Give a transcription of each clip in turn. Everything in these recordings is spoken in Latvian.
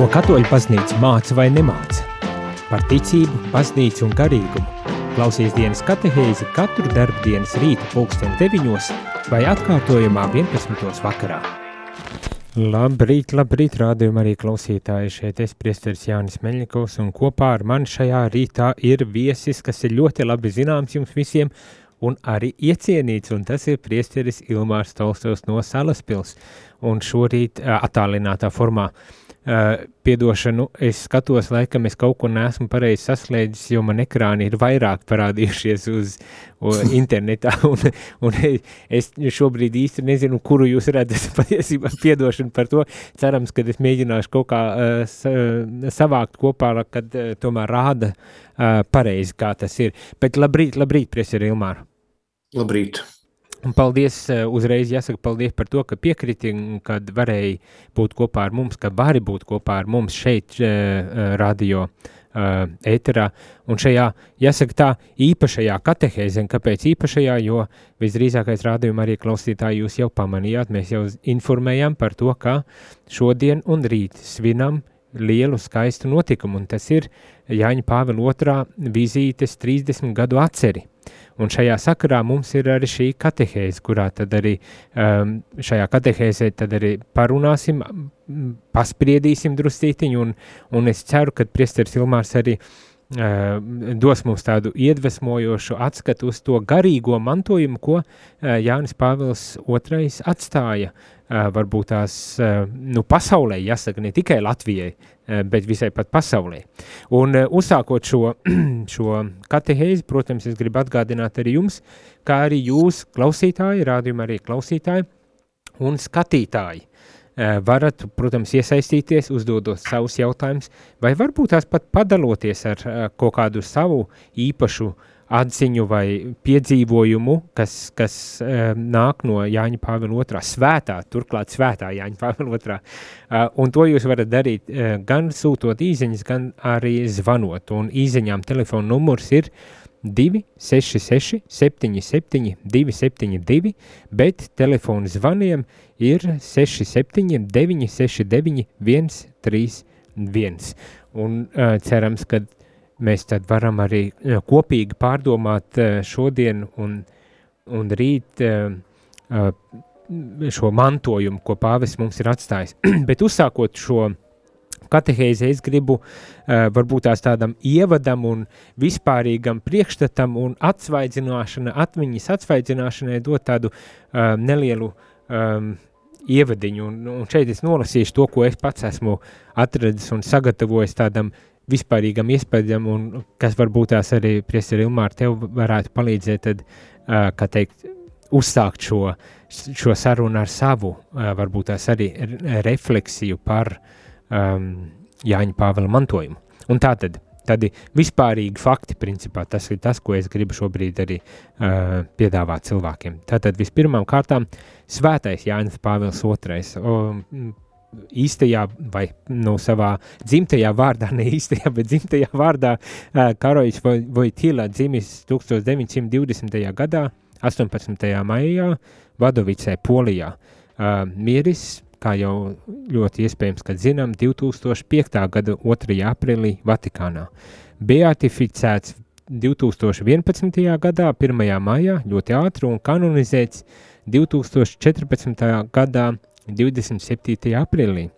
Ko katoļu paznīca māca vai nemāca? Par ticību, paznīcu un garīgumu. Klausies dienas katehēzi katru darbu dienas rīta pulksten 9 vai atkārtojumā 11. vakarā. Labrīt, labrīt, rādījumā arī klausītāji. Šeit es priesteris Jānis Meļņikovs un kopā ar mani šajā rītā ir viesis, kas ir ļoti labi zināms jums visiem un arī iecienīts, un tas ir priesteris Ilmārs Tolstovs no Salaspils. Un šorīt attālinātā formā uh, Uh, piedošanu, es skatos, laikam es kaut ko neesmu pareizi saslēdzis, jo man ekrāni ir vairāk parādījušies uz, uz internetā, un, un es šobrīd īsti nezinu, kuru jūs redzat patiesībā piedošanu par to. Cerams, ka es mēģināšu kaut kā uh, savākt kopā, kad uh, tomēr rāda uh, pareizi, kā tas ir. Bet labrīt, labrīt, preseri Ilmāru. Labrīt. Un paldies, eh, uzreiz jāsaka paldies par to, ka piekriti, kad varēji būt kopā ar mums, ka vari būt kopā ar mums šeit uh, radio uh, ēterā. Un šajā, jāsaka tā, īpašajā katehēzē, kāpēc īpašajā, jo visdrīzākais rādījuma arī klausītāji jūs jau pamanījāt, mēs jau informējām par to, ka šodien un rīt svinam lielu skaistu notikumu, un tas ir Jāņa Pāvila otrā vizītes 30 gadu atceri. Un šajā sakarā mums ir arī šī katehēze, kurā tad arī um, šajā katehēzē tad arī parunāsim, paspriedīsim druscītiņu, un, un es ceru, ka priesteris Ilmārs arī uh, dos mums tādu iedvesmojošu atskatu uz to garīgo mantojumu, ko uh, Jānis Pāvils II atstāja uh, varbūt tās nu, pasaulē, jāsaka, ne tikai Latvijai, bet visai pat pasaulē. Un uzsākot šo, šo katehēzi, protams, es gribu atgādināt arī jums, kā arī jūs, klausītāji, rādījumi arī klausītāji un skatītāji, varat, protams, iesaistīties, uzdodot savus jautājumus, vai varbūt tās pat padaloties ar kaut kādu savu īpašu atziņu vai piedzīvojumu, kas, kas um, nāk no Jāņa Pāvila otrā, svētā, turklāt svētā Jāņa Pāvila otrā. Un to jūs varat darīt gan sūtot īziņas, gan arī zvanot. Un īziņām telefona numurs ir 266 77 272, bet telefona zvaniem ir 67 969 131. Un uh, cerams, ka mēs tad varam arī kopīgi pārdomāt eh, šodien un, un rīt eh, eh, šo mantojumu, ko pāvis mums ir atstājis. Bet uzsākot šo katehēzi, es gribu varbūt tās tādam ievadam un vispārīgam priekšstatam un atsvaidzināšana, atmiņas atsvaidzināšanai dot tādu nelielu um, ievadiņu, un, un šeit es nolasīšu to, ko es pats esmu atradis un sagatavojis tādam vispārīgam iespējam, un kas varbūt tās arī, Priesteri Ilmār, tev varētu palīdzēt, tad, uh, kā teikt, uzsākt šo, šo sarunu ar savu, uh, varbūt tās arī refleksiju par um, Jāņa Pāvela mantojumu. Un tā tad, tādi vispārīgi fakti, principā, tas ir tas, ko es gribu šobrīd arī uh, piedāvāt cilvēkiem. Tātad vispirmām kārtām svētais Jānis Pāvils II. O, īstajā vai no nu, savā dzimtajā vārdā, ne īstajā, bet dzimtajā vārdā uh, Karojs Vojtila dzimis 1920. gadā, 18. maijā, Vadovicē, Polijā. Uh, miris, kā jau ļoti iespējams, kad zinām, 2005. gada 2. aprīlī Vatikānā. Beatificēts 2011. gadā, 1. maijā, ļoti ātri un kanonizēts 2014. gadā 27. aprīlī.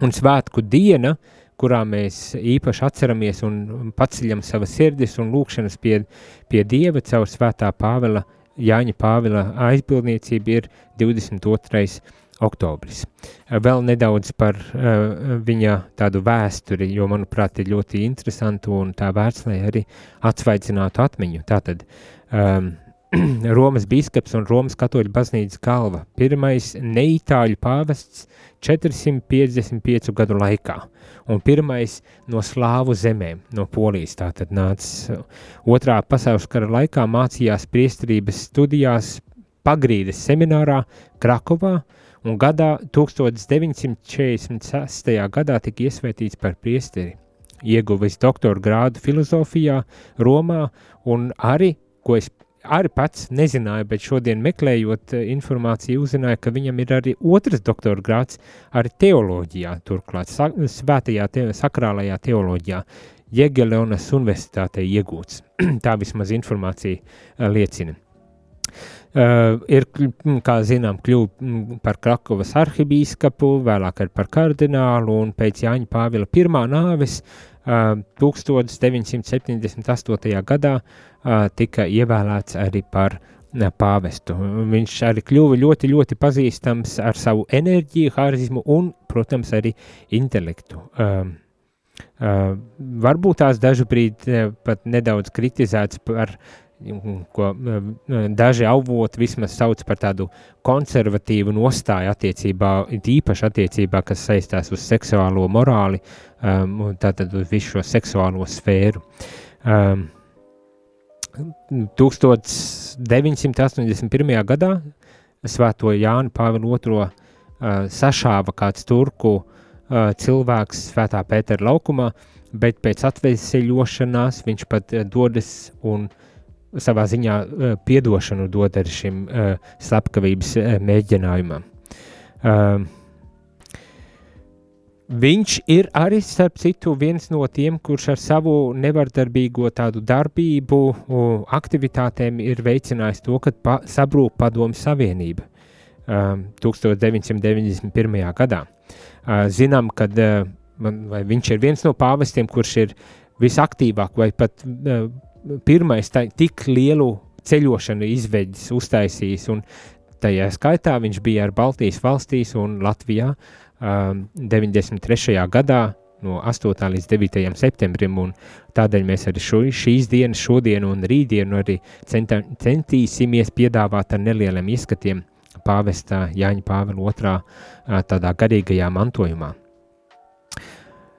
Un svētku diena, kurā mēs īpaši atceramies un paceļam savas sirdis un lūkšanas pie, pie Dieva caur svētā Pāvela, Jāņa Pāvela aizbildniecību ir 22. Oktobris. Vēl nedaudz par uh, viņa tādu vēsturi, jo, manuprāt, ir ļoti interesanti un tā vērts, lai arī atsvaidzinātu atmiņu. Tātad um, Romas biskups un Romas katoļu baznīcas galva, pirmais neitāļu pāvests 455 gadu laikā, un pirmais no slāvu zemēm, no Polijas tātad nācis. Otrā pasaules kara laikā mācījās priesterības studijās Pagrīdes seminārā Krakovā, un gadā 1946. gadā tika iesvētīts par priesteri. Ieguvis doktora grādu filozofijā Romā un arī, ko es arī pats nezināju, bet šodien meklējot informāciju, uzzināju, ka viņam ir arī otrs doktora grāts arī teoloģijā, turklāt svētajā, te, sakrālajā teoloģijā, Jēgeleonas universitātei iegūts. Tā vismaz informācija liecina. Uh, ir, kā zinām, kļuva par Krakovas arhibīskapu, vēlāk par kardinālu, un pēc Jāņa Pāvila pirmā nāves uh, 1978. gadā uh, tika ievēlēts arī par uh, pāvestu. Viņš arī kļuva ļoti, ļoti pazīstams ar savu enerģiju, harizmu un, protams, arī intelektu. Uh, uh, varbūt tās dažu brīdi uh, pat nedaudz kritizēts par ko daži avoti vismaz sauc par tādu konservatīvu nostāju attiecībā, īpaši attiecībā, kas saistās uz seksuālo morāli, um, tātad uz visu šo seksuālo sfēru. Um, 1981. gadā svēto Jānu Pāvilu II uh, sašāva kāds turku uh, cilvēks svētā Pētera laukumā, bet pēc atveseļošanās viņš pat uh, dodas un uh, savā ziņā uh, piedošanu dod arī šim uh, slepkavības uh, mēģinājumam. Uh, Viņš ir arī, starp citu, viens no tiem, kurš ar savu nevardarbīgo tādu darbību, aktivitātēm ir veicinājis to, ka pa, sabrūk padomu savienība um, 1991. gadā. Uh, zinām, ka uh, viņš ir viens no pāvestiem, kurš ir visaktīvāk vai pat uh, pirmais tā, tik lielu ceļošanu izveidis, uztaisījis, un tajā skaitā viņš bija ar Baltijas valstīs un Latvijā um, 93. gadā no 8. līdz 9. septembrim, un tādēļ mēs arī šo, šīs dienas, šodienu un rītdienu arī centā, centīsimies piedāvāt ar nelieliem ieskatiem pāvestā Jāņa Pāvila otrā tādā garīgajā mantojumā.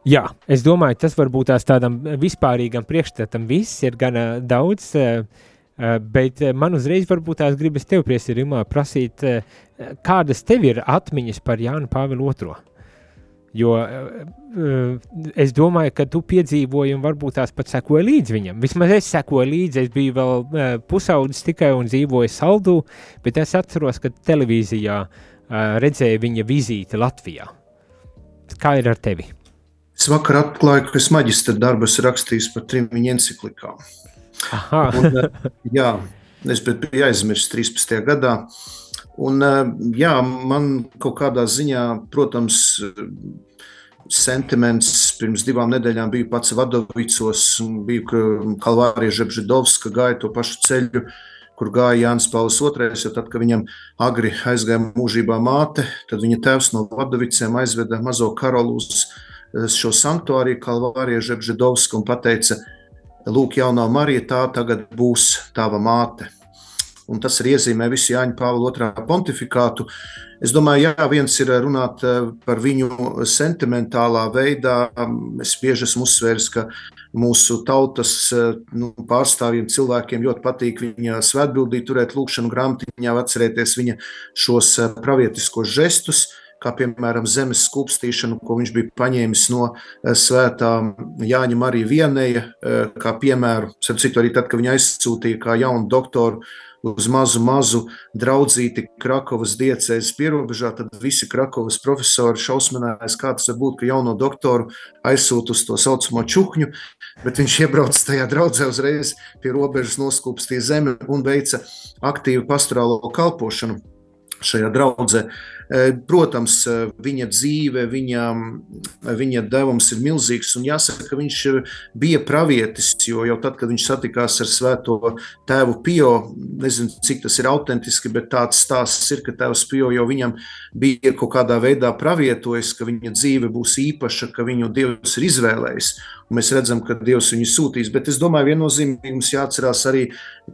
Jā, es domāju, tas varbūt tās tādam vispārīgam priekšstatam viss ir gana daudz, eh, eh, bet eh, man uzreiz varbūt tās gribas tev, Priesirimā, prasīt, kādas tev ir atmiņas par Jānu Pāvilu II? Jo es domāju, ka tu piedzīvoji un varbūt tās pat sekoji līdzi viņam. Vismaz es sekoju līdzi, es biju vēl pusaudzis tikai un dzīvoju saldū, bet es atceros, ka televīzijā redzēju viņa vizīti Latvijā. Kā ir ar tevi? Es vakar atklāju, ka es maģistra darbus rakstījis par trim viņa encyklikām. Un, eh, jā, es biju aizmirsis 13. gadā. Un, eh, jā, man kaut kādā ziņā, protams, sentiments pirms divām nedēļām bija pats Vadovicos, biju Kalvārija Žebžidovska, gāja to pašu ceļu, kur gāja Jānis Pauls II, jo tad, kad viņam agri aizgāja mūžībā māte, tad viņa tēvs no Vadoviciem aizveda mazo Karolu uz šo sanktuāriju Kalvārija Žebžedovska un pateica, lūk, jaunā Marija, tā tagad būs tava māte. Un tas arī iezīmē visu Jāņa Pāvila otrā pontifikātu. Es domāju, jā, viens ir runāt eh, par viņu sentimentālā veidā. Es bieži esmu uzsvērs, ka mūsu tautas eh, nu, pārstāvjiem, cilvēkiem ļoti patīk viņa svētbildī turēt lūkšanu grāmatiņā, atcerēties viņa šos eh, pravietiskos žestus kā piemēram zemes skūpstīšanu, ko viņš bija paņēmis no eh, svētā Jāņa Marija Vieneja, eh, kā piemēru, citu arī tad, kad viņa aizsūtīja kā jaunu doktoru uz mazu, mazu draudzīti Krakovas diecēs pierobežā, tad visi Krakovas profesori šausminājās, kā tas var būt, ka jauno doktoru aizsūt uz to saucamo čukņu, bet viņš iebrauc tajā draudzē uzreiz pie robežas, noskūpstīja zemi un veica aktīvu pastorālo kalpošanu šajā draudzē. Eh, protams, eh, viņa dzīve, viņa, viņa devums ir milzīgs, un jāsaka, ka viņš bija pravietis, jo jau tad, kad viņš satikās ar svēto tēvu Pio, nezinu, cik tas ir autentiski, bet tāds stāsts ir, ka tēvs Pio jau viņam bija kaut kādā veidā pravietojis, ka viņa dzīve būs īpaša, ka viņu Dievs ir izvēlējis. Un mēs redzam, ka Dievs viņu sūtīs. Bet es domāju, viennozīmīgi mums jāatcerās arī,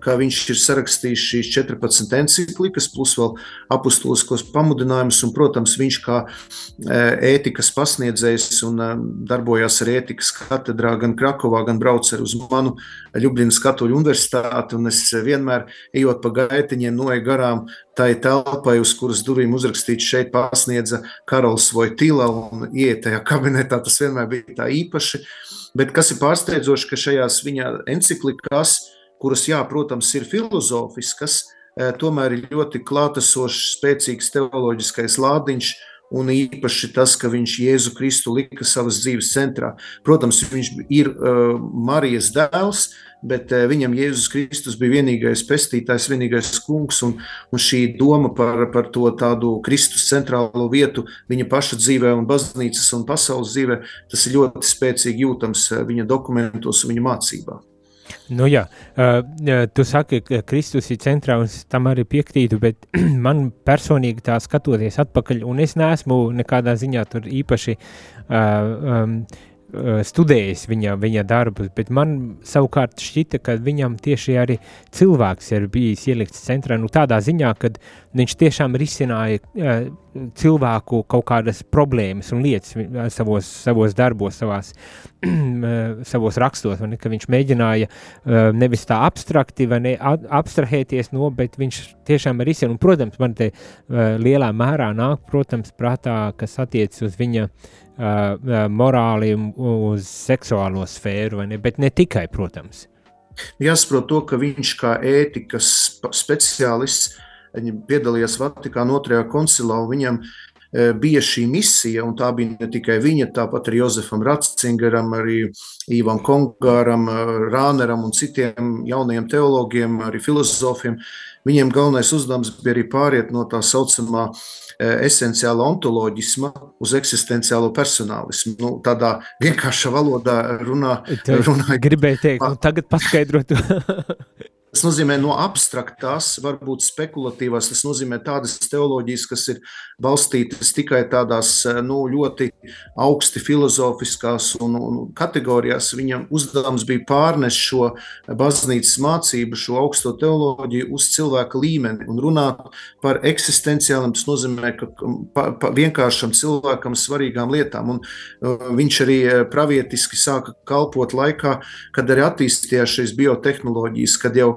ka viņš ir sarakstījis šīs 14 encyklikas, plus vēl apustuliskos pamudinājumus. Un, protams, viņš kā e, ētikas pasniedzējs un e, darbojās ar ētikas katedrā gan Krakovā, gan brauc ar uz manu Ljubljanas katoļu universitāti. Un es vienmēr, ejot pa gaitiņiem, noeju garām tai telpai, uz kuras durvīm uzrakstīts šeit pasniedza Karols Vojtila un iet tajā kabinetā. Tas vienmēr bija tā īpaši. Bet kas ir pārsteidzoši, ka šajās viņa encyklikās kuras, jā, protams, ir filozofiskas, tomēr ir ļoti klātesošs, spēcīgs teoloģiskais lādiņš, un īpaši tas, ka viņš Jēzu Kristu lika savas dzīves centrā. Protams, viņš ir uh, Marijas dēls, bet uh, viņam Jēzus Kristus bija vienīgais pestītājs, vienīgais kungs, un, un šī doma par, par to tādu Kristus centrālo vietu viņa paša dzīvē un baznīcas un pasaules dzīvē, tas ir ļoti spēcīgi jūtams viņa dokumentos un viņa mācībā. Nu, jā, uh, tu saki, ka Kristus ir centrā, un es tam arī piekrītu, bet man personīgi tā skatoties atpakaļ, un es neesmu nekādā ziņā tur īpaši uh, um, studējis viņa, viņa darbus, bet man savukārt šķita, ka viņam tieši arī cilvēks ir bijis ielikts centrā, nu tādā ziņā, ka viņš tiešām risināja uh, cilvēku kaut kādas problēmas un lietas savos, savos darbos, savās, savos rakstos, ne, viņš mēģināja uh, nevis tā abstrakti ne abstrahēties no, bet viņš tiešām ir un, protams, man te uh, lielā mērā nāk, protams, prātā, kas attiec uz viņa uh, uh, morāli uz seksuālo sfēru, ne? bet ne tikai, protams. Jāsaprot to, ka viņš kā ētikas speciālists piedalījās Vatikāna otrajā koncilā, un viņam bija šī misija, un tā bija ne tikai viņa, tāpat arī Jozefam Ratzingeram, arī Īvam Kongāram, Rāneram un citiem jaunajiem teologiem, arī filozofiem. Viņiem galvenais uzdevums bija arī pāriet no tā saucamā Eh, esenciāla ontoloģisma uz eksistenciālo personālismu. Nu, tādā vienkāršā valodā runā. runā Gribēju teikt, nu, tagad paskaidrot. Tas nozīmē no abstraktās, varbūt spekulatīvās, tas nozīmē tādas teoloģijas, kas ir balstītas tikai tādās nu, ļoti augsti filozofiskās un, un kategorijās. Viņam uzdevums bija pārnest šo baznīcas mācību, šo augsto teoloģiju uz cilvēka līmeni un runāt par eksistenciāliem. Tas nozīmē, ka pa, pa vienkāršam cilvēkam svarīgām lietām. Un, uh, viņš arī pravietiski sāka kalpot laikā, kad arī attīstījās šīs biotehnoloģijas, kad jau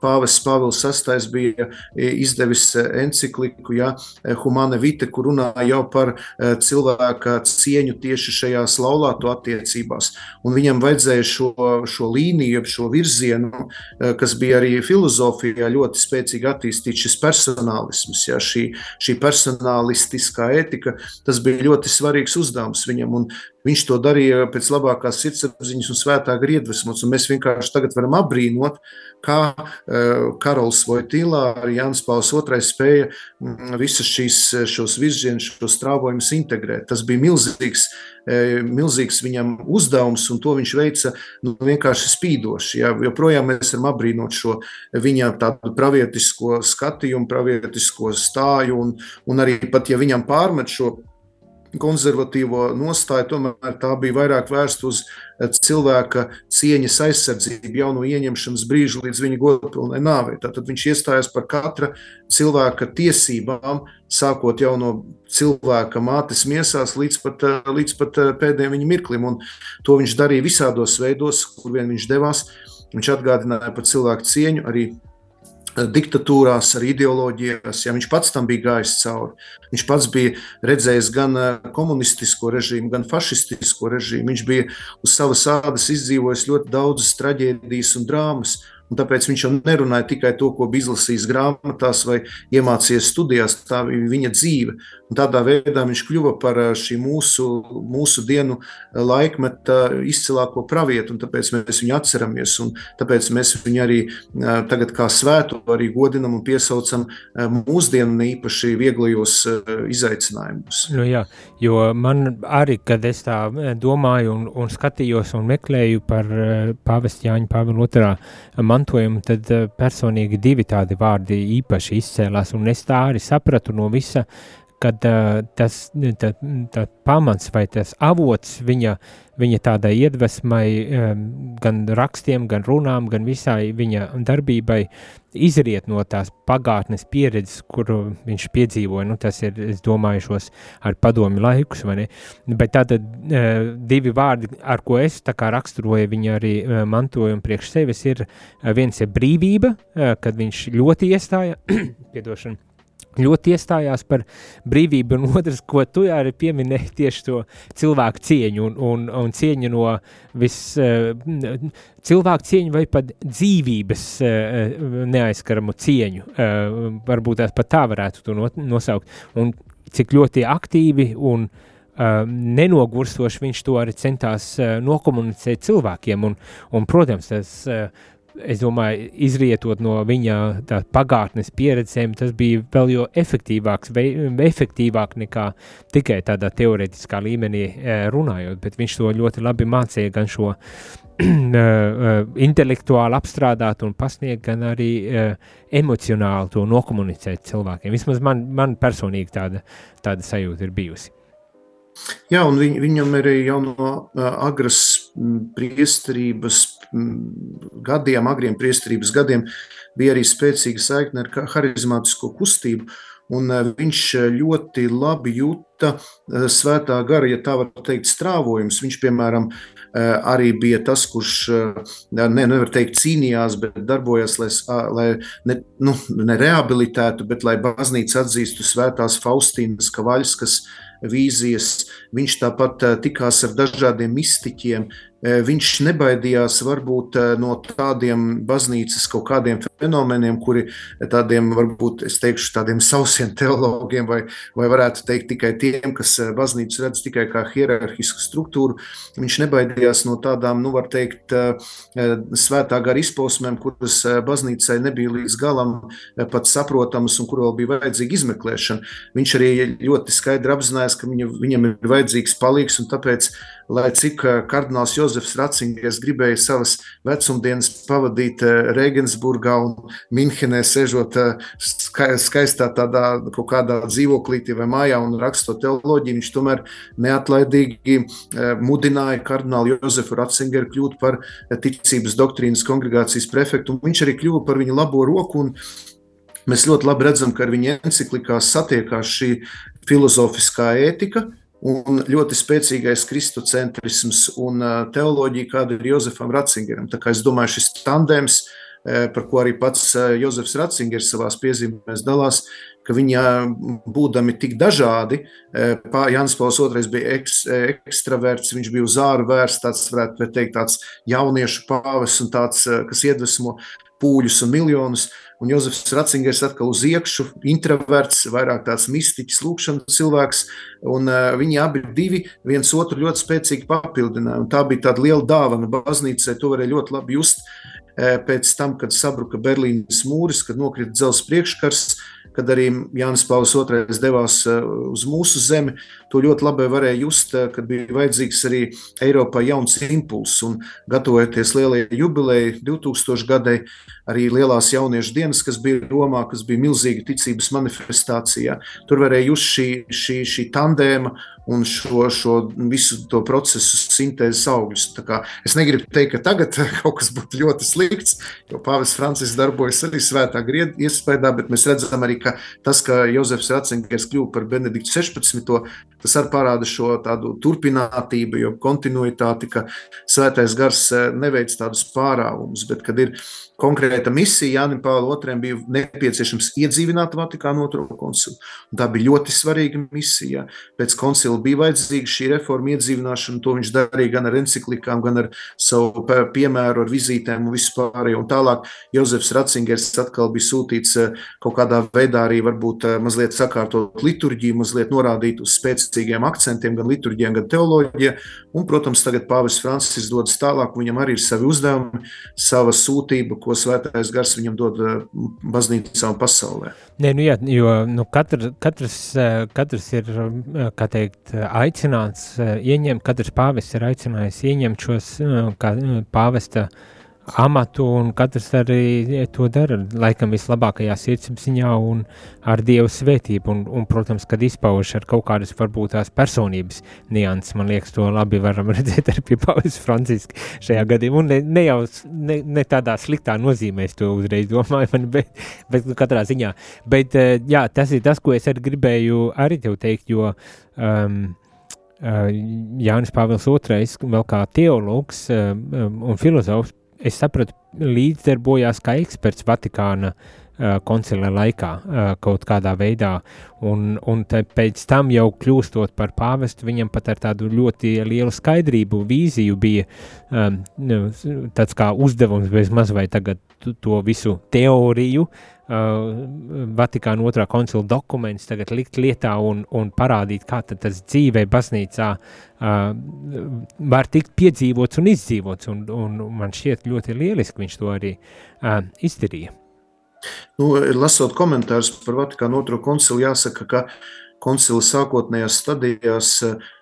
Pāvests Pāvils VI bija izdevis encikliku, ja, Humane Vite, kur runā jau par e, cilvēka cieņu tieši šajās laulāto attiecībās. Un viņam vajadzēja šo, šo līniju, šo virzienu, e, kas bija arī filozofijā ļoti spēcīgi attīstīts, šis personālisms, ja, šī, šī personālistiskā etika, tas bija ļoti svarīgs uzdevums viņam. Un Viņš to darīja pēc labākās sirdsapziņas un svētā griedvesmas, un mēs vienkārši tagad varam apbrīnot, kā Karols Vojtīlā arī Jānis Pauls II spēja mm, visas šīs šos virzienus, šos strāvojumus integrēt. Tas bija milzīgs, uh, milzīgs viņam uzdevums, un to viņš veica nu, vienkārši spīdoši. Ja? Joprojām mēs varam apbrīnot šo viņa tādu pravietisko skatījumu, pravietisko stāju, un, un arī pat, ja viņam pārmet šo konservatīvo nostāju, tomēr tā bija vairāk vērsta uz eh, cilvēka cieņas aizsardzību jau no ieņemšanas brīža līdz viņa godpilnai nāvei. Tātad viņš iestājās par katra cilvēka tiesībām, sākot jau no cilvēka mātes miesās līdz pat, eh, līdz pat eh, pēdējiem viņa mirklim. Un to viņš darīja visādos veidos, kur vien viņš devās. Viņš atgādināja par cilvēku cieņu arī diktatūrās, ar ideoloģijās. Ja viņš pats tam bija gājis cauri. Viņš pats bija redzējis gan eh, komunistisko režīmu, gan fašistisko režīmu. Viņš bija uz savas ādas izdzīvojis ļoti daudzas traģēdijas un drāmas. Un tāpēc viņš jau nerunāja tikai to, ko bija izlasījis grāmatās vai iemācījies studijās. Tā bija viņa dzīve. Un tādā veidā viņš kļuva par šī mūsu, mūsu dienu laikmeta izcilāko pravietu. Tāpēc mēs viņu atceramies. Tāpēc mēs viņu arī tagad kā svētu arī godinam un piesaucam mūsdienu īpaši vieglajos izaicinājumos. Nu jā, jo man arī, kad es tā domāju un, un skatījos un meklēju par pāvesta Jāņa Pāvila otrā mantojumu, tad eh, personīgi divi tādi vārdi īpaši izcēlās, un es tā arī sapratu no visa, kad uh, tas tā, tā pamats vai tas avots viņa, viņa tādai iedvesmai, um, gan rakstiem, gan runām, gan visai viņa darbībai izriet no tās pagātnes pieredzes, kuru viņš piedzīvoja. Nu, tas ir, es domāju, šos ar padomi laikus, vai ne? Bet tātad uh, divi vārdi, ar ko es tā kā raksturoju viņa arī uh, mantojumu priekš sevis, ir uh, viens ir brīvība, uh, kad viņš ļoti iestāja, piedošana, ļoti iestājās par brīvību, un otrs, ko tu arī pieminēji, tieši to cilvēku cieņu un, un, un cieņu no vis, uh, cilvēku cieņu vai pat dzīvības uh, neaizskaramu cieņu, uh, varbūt tās pat tā varētu to nosaukt, un cik ļoti aktīvi un nenogurstoši viņš to arī centās nokomunicēt cilvēkiem, un, un protams, tas es domāju, izrietot no viņa pagātnes pieredzēm, tas bija vēl jo efektīvāks, vei, efektīvāk nekā tikai tādā teoretiskā līmenī e, runājot, bet viņš to ļoti labi mācīja gan šo e, e, intelektuāli apstrādāt un pasniegt, gan arī emocionāli to nokomunicēt cilvēkiem. Vismaz man, man personīgi tāda, tāda sajūta ir bijusi. Jā, un viņ, viņam arī jau no agras priesterības gadiem, agriem priesterības gadiem, bija arī spēcīga saikne ar harizmātisko kustību. Un viņš ļoti labi jūta svētā gara, ja tā var teikt, strāvojums. Viņš, piemēram, arī bija tas, kurš, ne, nevar teikt, cīnījās, bet darbojās, lai, lai ne, nu, ne rehabilitētu, bet lai baznīca atzīstu svētās Faustīnas Kavaļskas vīzijas. Viņš tāpat tikās ar dažādiem mistiķiem, Eh, viņš nebaidījās varbūt no tādiem baznīcas kaut kādiem fenomeniem, kuri tādiem, varbūt, es teikšu, tādiem sausiem teologiem, vai, vai varētu teikt tikai tiem, kas baznīcu redz tikai kā hierarhisku struktūru. Viņš nebaidījās no tādām, nu, var teikt, svētā gara izpausmēm, kuras baznīcai nebija līdz galam pat saprotamas un kur vēl bija vajadzīga izmeklēšana. Viņš arī ļoti skaidri apzinājās, ka viņa, viņam ir vajadzīgs palīgs un tāpēc lai cik kardināls Jozefs Ratzingers gribēja savas vecumdienas pavadīt eh, Regensburgā un Minhenē, sežot eh, skaistā tādā kaut kādā dzīvoklītī vai mājā un rakstot teoloģiju, viņš tomēr neatlaidīgi mudināja kardinālu Jozefu Ratzingeru kļūt par ticības doktrīnas kongregācijas prefektu, un viņš arī kļuva par viņa labo roku, mēs ļoti labi redzam, ka ar viņa enciklikās satiekās šī filozofiskā ētika, un ļoti spēcīgais kristocentrisms un teoloģija, kāda ir Jozefam Ratzingeram. Tā kā es domāju, šis tandems, par ko arī pats Jozefs Ratzingers savās piezīmēs dalās, ka viņi būdami tik dažādi, Jānis Pauls II bija eks, ekstraverts, viņš bija uz āru vērsts, tāds varētu teikt, tāds jauniešu pāvis un tāds, kas iedvesmo pūļus un miljonus, Un Jozefs Ratzingers atkal uz iekšu, introverts, vairāk tāds mistiķis, lūkšanas cilvēks. Un uh, viņi abi divi viens otru ļoti spēcīgi papildināja. Un tā bija tāda liela dāvana baznīcai, to varēja ļoti labi just pēc tam, kad sabruka Berlīnas mūris, kad nokrita dzelzs priekškars, kad arī Jānis Pauls II devās uh, uz mūsu zemi. To ļoti labi varēja just, kad bija vajadzīgs arī Eiropā jauns impulss un gatavojoties lielajai jubilejai 2000 gadai arī lielās jauniešu dienas, kas bija Romā, kas bija milzīga ticības manifestācijā. Tur varēja just šī, šī, šī tandēma un šo, šo visu to procesu sintēzes augļus. Es negribu teikt, ka tagad kaut kas būtu ļoti slikts, jo Pāvils Francis darbojas arī svētā griedā iespējā, bet mēs redzam arī, ka tas, ka Jozefs Ratzingers kļuva par Benediktu 16. Tas arī parāda šo tādu turpinātību, jo kontinuitāti, ka svētais gars eh, neveic tādus pārāvumus, bet kad ir konkrēta misija Jānis Pāvils II bija nepieciešams iedzīvināt Vatikānu otro koncilu. Tā bija ļoti svarīga misija. Pēc koncila bija vajadzīga šī reforma iedzīvināšana, to viņš darīja gan ar encyklikām, gan ar savu piemēru, ar vizītēm un vispārējo. Un tālāk Jozefs Ratzingers atkal bija sūtīts eh, kaut kādā veidā arī varbūt eh, mazliet sakārtot liturģiju, mazliet norādīt uz spēcīgiem akcentiem, gan liturģijā, gan teoloģijā. Un, protams, tagad Pāvis Francis dodas tālāk, viņam arī ir savi uzdevumi, sava sūtība, ko svētais gars viņam dod eh, baznīcā un pasaulē. Nē, nu jā, jo nu, katr, katrs, eh, katrs ir eh, teikt, aicināts ieņemt, katrs pāvests ir aicinājis ieņemt šos kā, pāvesta uh, amatu, un katrs arī to dara laikam vislabākajā sirdsapziņā un ar Dievu svētību, un, un protams, kad izpauž ar kaut kādas varbūt tās personības nianses, man liekas, to labi varam redzēt arī pie Pāvis Franciska šajā gadījumā, un ne, ne jau ne, ne tādā sliktā nozīmē es to uzreiz domāju, man, bet, bet nu, katrā ziņā, bet eh, jā, tas ir tas, ko es arī gribēju arī tev teikt, jo um, Jānis Pāvils II, vēl kā teologs um, un filozofs, es sapratu, līdzdarbojās kā eksperts Vatikāna koncila laikā kaut kādā veidā, un, un pēc tam jau kļūstot par pāvestu, viņam pat ar tādu ļoti lielu skaidrību, vīziju bija um, tāds kā uzdevums bez maz vai tagad to visu teoriju, Vatikāna otrā koncila dokumentus tagad likt lietā un, un parādīt, kā tas dzīvē baznīcā uh, var tikt piedzīvots un izdzīvots, un, un man šķiet ļoti lieliski viņš to arī uh, izdarīja. Nu, lasot komentārus par Vatikānu otro koncilu, jāsaka, ka koncila sākotnējās stadijās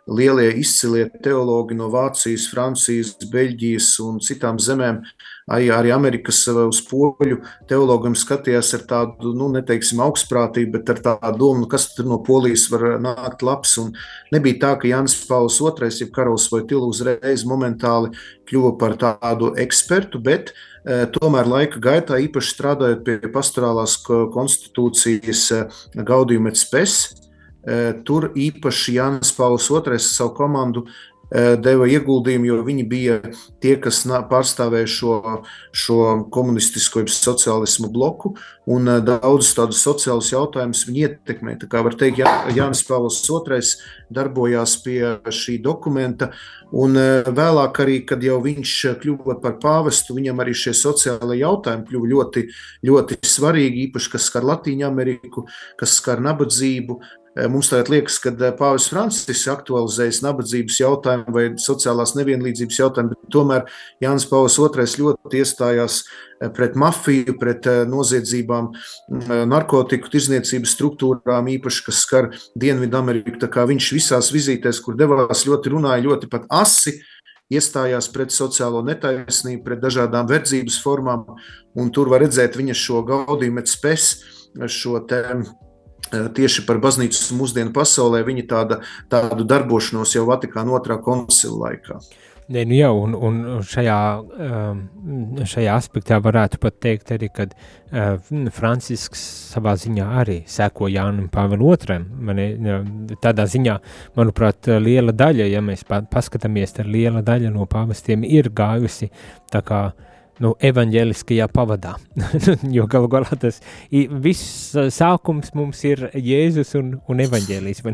lielie izcilie teologi no Vācijas, Francijas, Beļģijas un citām zemēm arī, Amerikas eh, uz poļu teologiem skatījās ar tādu, nu, neteiksim, augstprātību, bet ar tādu domu, nu, kas tur no polijas var nākt labs. Un nebija tā, ka Jānis Pauls II, jeb Karols vai Tilu uzreiz momentāli kļuva par tādu ekspertu, bet tomēr laika gaitā, īpaši strādājot pie pastorālās konstitūcijas eh, gaudījuma spēs, Tur īpaši Jānis Pauls II savu komandu Eh, deva ieguldījumu, jo viņi bija tie, kas pārstāvēja šo, šo komunistisko sociālismu bloku. Un eh, daudzus tādus sociālus jautājumus viņi ietekmē. Tā kā var teikt, Jā, Jānis Pāvils II darbojās pie šī dokumenta, un eh, vēlāk arī, kad jau viņš kļuva par pāvestu, viņam arī šie sociālai jautājumi kļuva ļoti, ļoti svarīgi, īpaši, kas skar Latīņu Ameriku, kas skar nabadzību, Eh, mums tagad liekas, ka eh, Pāvils Francisks aktualizējas nabadzības jautājumu vai sociālās nevienlīdzības jautājumu, bet tomēr Jānis Pāvils II ļoti iestājās eh, pret mafiju, pret noziedzībām, mm, narkotiku tirzniecības struktūrām, īpaši, kas skar Dienvidameriku. Tā kā viņš visās vizītēs, kur devās, ļoti runāja, ļoti pat asi iestājās pret sociālo netaisnību, pret dažādām verdzības formām, un tur var redzēt viņa šo gaudījumu, šo Eh, tieši par baznīcas mūsdienu pasaulē, viņa tāda, tādu darbošanos jau Vatikāna otrā koncila laikā. Ne, nu jā, un, un šajā, ehm, šajā aspektā varētu pat teikt arī, ka uh, Francisks savā ziņā arī seko Jānam Pāvil otram. Tādā ziņā, manuprāt, liela daļa, ja mēs paskatāmies, tad liela daļa no pāvestiem ir gājusi tā kā uh, nu, evaņģēliskajā pavadā. jo galu galā tas viss sākums mums ir Jēzus un, un evaņģēlijs.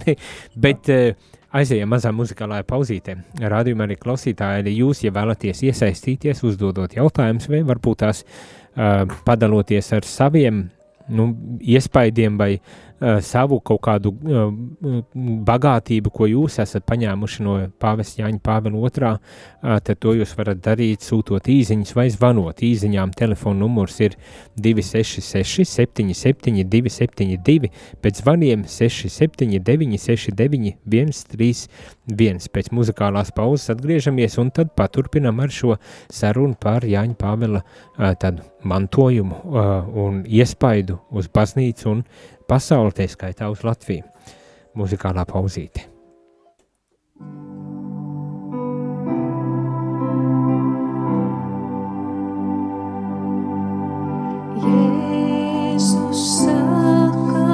Bet aizējām mazā muzikālā pauzītē. Rādījumā arī klausītāji, jūs, ja vēlaties iesaistīties, uzdodot jautājumus, vai varbūt tās uh, padaloties ar saviem nu, iespaidiem vai uh, savu kaut kādu uh, bagātību, ko jūs esat paņēmuši no pāvesta Jāņa Pāvila otrā, uh, tad to jūs varat darīt sūtot īziņas vai zvanot. Īziņām telefona numurs ir 266 77 272, pēc zvaniem 679 69 131. Pēc muzikālās pauzes atgriežamies un tad paturpinam ar šo sarunu par Jāņa Pāvila mantojumu un iespaidu uz baznīcu un pasauli, tā skaitā uz Latviju. Muzikālā pauzīte. Jēzus saka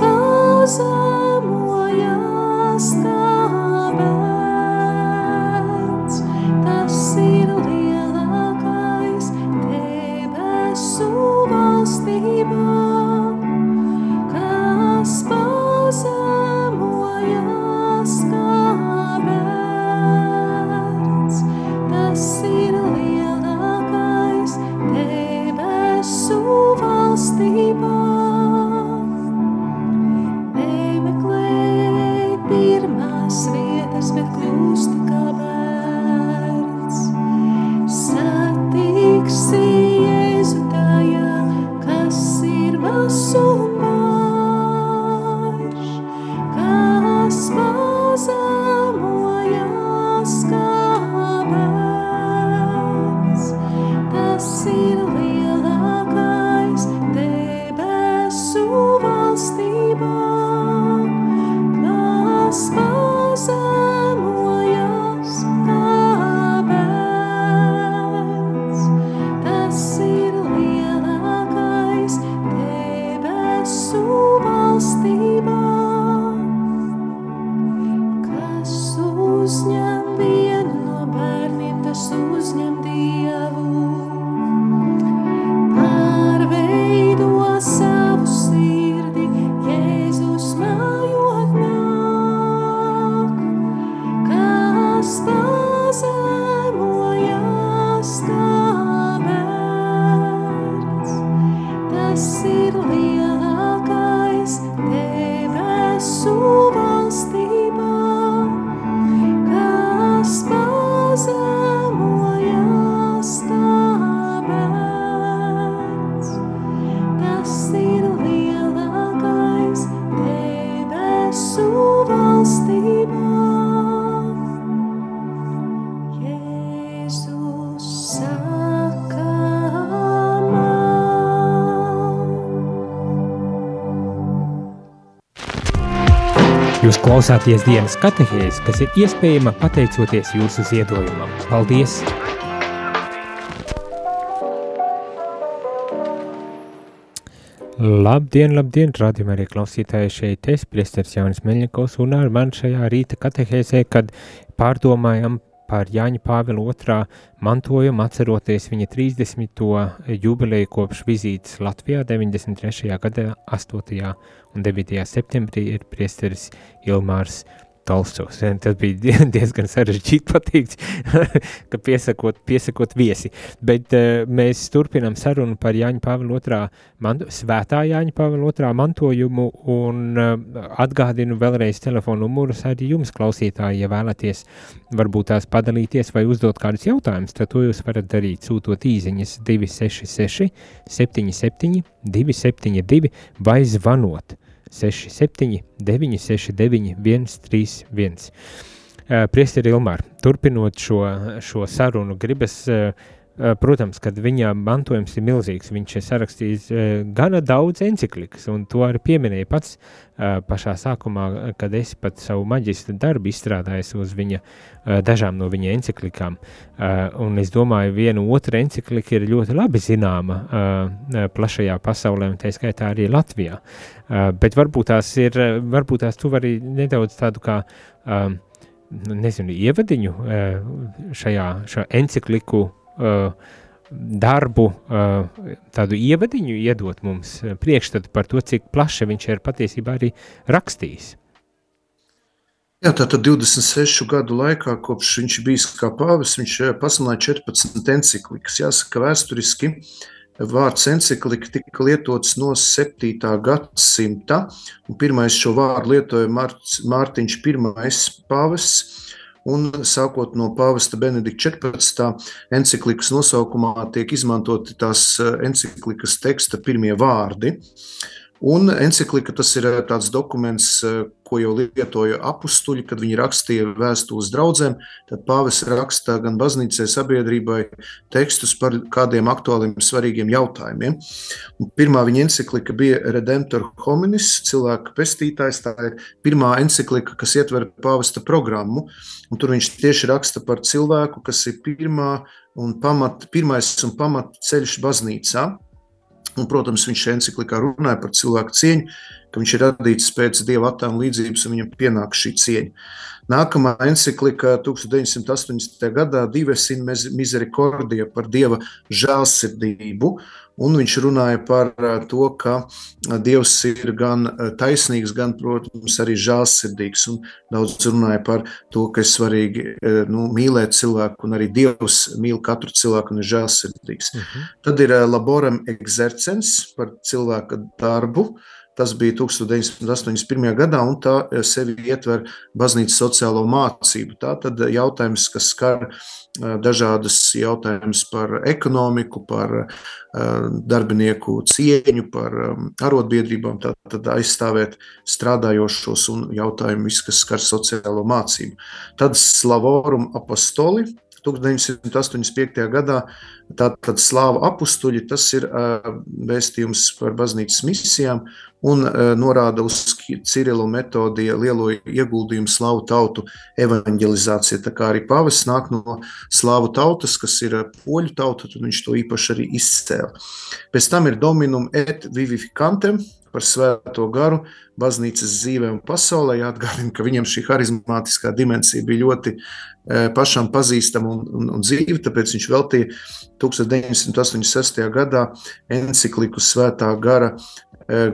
man, kas pazemojas tāpēc, see. Klausāties dienas katehēs, kas ir iespējama pateicoties jūsu ziedojumam. Paldies! Labdien, labdien, rādījumā arī klausītāji šeit es, priesteris Jaunis Meļņakovs, un ar man šajā rīta katehēzē, kad pārdomājam par Jāņa Pāvila otrā mantojumu, atceroties viņa 30. jubileju kopš vizītes Latvijā 93. gadā 8. Un 9. septembrī ir priesteris Ilmārs Tolstovs. Tas bija diezgan sarežģīti pateikt, ka piesakot, piesakot viesi. Bet uh, mēs turpinām sarunu par Jāņa Pāvila otrā, manto, svētā Jāņa Pāvila otrā mantojumu un uh, atgādinu vēlreiz telefonu numurus arī jums klausītāji, ja vēlaties varbūt tās padalīties vai uzdot kādus jautājumus, tad to jūs varat darīt sūtot īziņas 266 77 272 vai zvanot 67, 969, 131. Priesteri Ilmār, turpinot šo, šo sarunu, gribas uh, protams, kad viņa mantojums ir milzīgs, viņš ir sarakstījis eh, gana daudz encyklikas, un to arī pieminēja pats eh, pašā sākumā, kad es pat savu maģistra darbu izstrādājis uz viņa, dažām no viņa encyklikām. Un es domāju, viena otra encyklika ir ļoti labi zināma plašajā pasaulē, un tā skaitā arī Latvijā. Bet varbūt tās ir, varbūt tās tu vari nedaudz tādu kā, nezinu, ievadiņu šajā, šajā encykliku darbu, uh, tādu ievadiņu iedot mums uh, priekšstatu par to, cik plaši viņš ir patiesībā arī rakstījis. Jā, tātad 26 gadu laikā, kopš viņš bija kā pāvis, viņš pasludināja 14 encyklikas. Jāsaka, vēsturiski vārds encyklika tika lietots no 7. gadsimta. Pirmais šo vārdu lietoja Mārtiņš I pāvests un sākot no pāvesta Benedikta 14. encyklikas nosaukumā tiek izmantoti tās eh, encyklikas teksta pirmie vārdi. Un encyklika tas ir eh, tāds dokuments, eh, ko jau lietoja apstuļi, kad viņi rakstīja vēstules draugiem. Tad pāvis raksta gan baznīcai, sabiedrībai tekstus par kādiem aktuāliem, svarīgiem jautājumiem. Un pirmā viņa encyklika bija Redemptor hominis, cilvēka pestītājs. Tā ir pirmā encyklika, kas ietver pāvesta programmu. Un tur viņš tieši raksta par cilvēku, kas ir pirmā un pamat, pirmais un pamat ceļš baznīcā. Un, protams, viņš encyklikā runāja par cilvēku cieņu, ka viņš ir radīts pēc dieva attēla līdzības un viņam pienāk šī cieņa. Nākamā encyklika 1980. gadā Dives in Misericordija par dieva žēlsirdību, un viņš runāja par to, ka dievs ir gan taisnīgs, gan, protams, arī žēlsirdīgs, un daudz runāja par to, ka ir svarīgi nu, mīlēt cilvēku, un arī dievs mīl katru cilvēku un ir žēlsirdīgs. Mhm. Tad ir laboram exercens par cilvēka darbu, Tas bija 1981. gadā, un tā eh, sevi ietver baznīcas sociālo mācību. Tā tad jautājums, kas skar eh, dažādas jautājumus par ekonomiku, par eh, darbinieku cieņu, par arotbiedrībām, tad aizstāvēt strādājošos un jautājumus, kas skar sociālo mācību. Tad Slavorum apostoli 1985. gadā tātad slāva apstuļi, tas ir vēstījums par baznīcas misijām un norāda uz Cirilu metodija lielo ieguldījumu slāvu tautu evanģelizācijā. Tā kā arī pavis nāk no slāvu tautas, kas ir poļu tauta, tad viņš to īpaši arī izcēla. Pēc tam ir dominum et vivificantem, par svēto garu baznīcas dzīvē un pasaulē. Jāatgādina, ka viņam šī harizmātiskā dimensija bija ļoti e, pašam pazīstama un, un, un dzīva, tāpēc viņš veltīja 1986. gadā encikliku svētā gara e,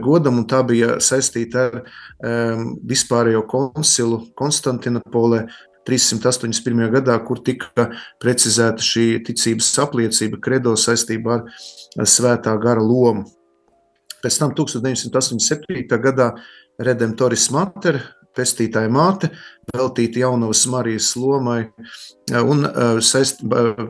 godam, un tā bija saistīta ar um, vispārējo koncilu Konstantinopolē 381. gadā, kur tika precizēta šī ticības apliecība kredo saistībā ar svētā gara lomu. Pēc tam 1987. gadā Redemptoris Mater, pestītāja māte, veltīta jaunavas Marijas lomai, un saist,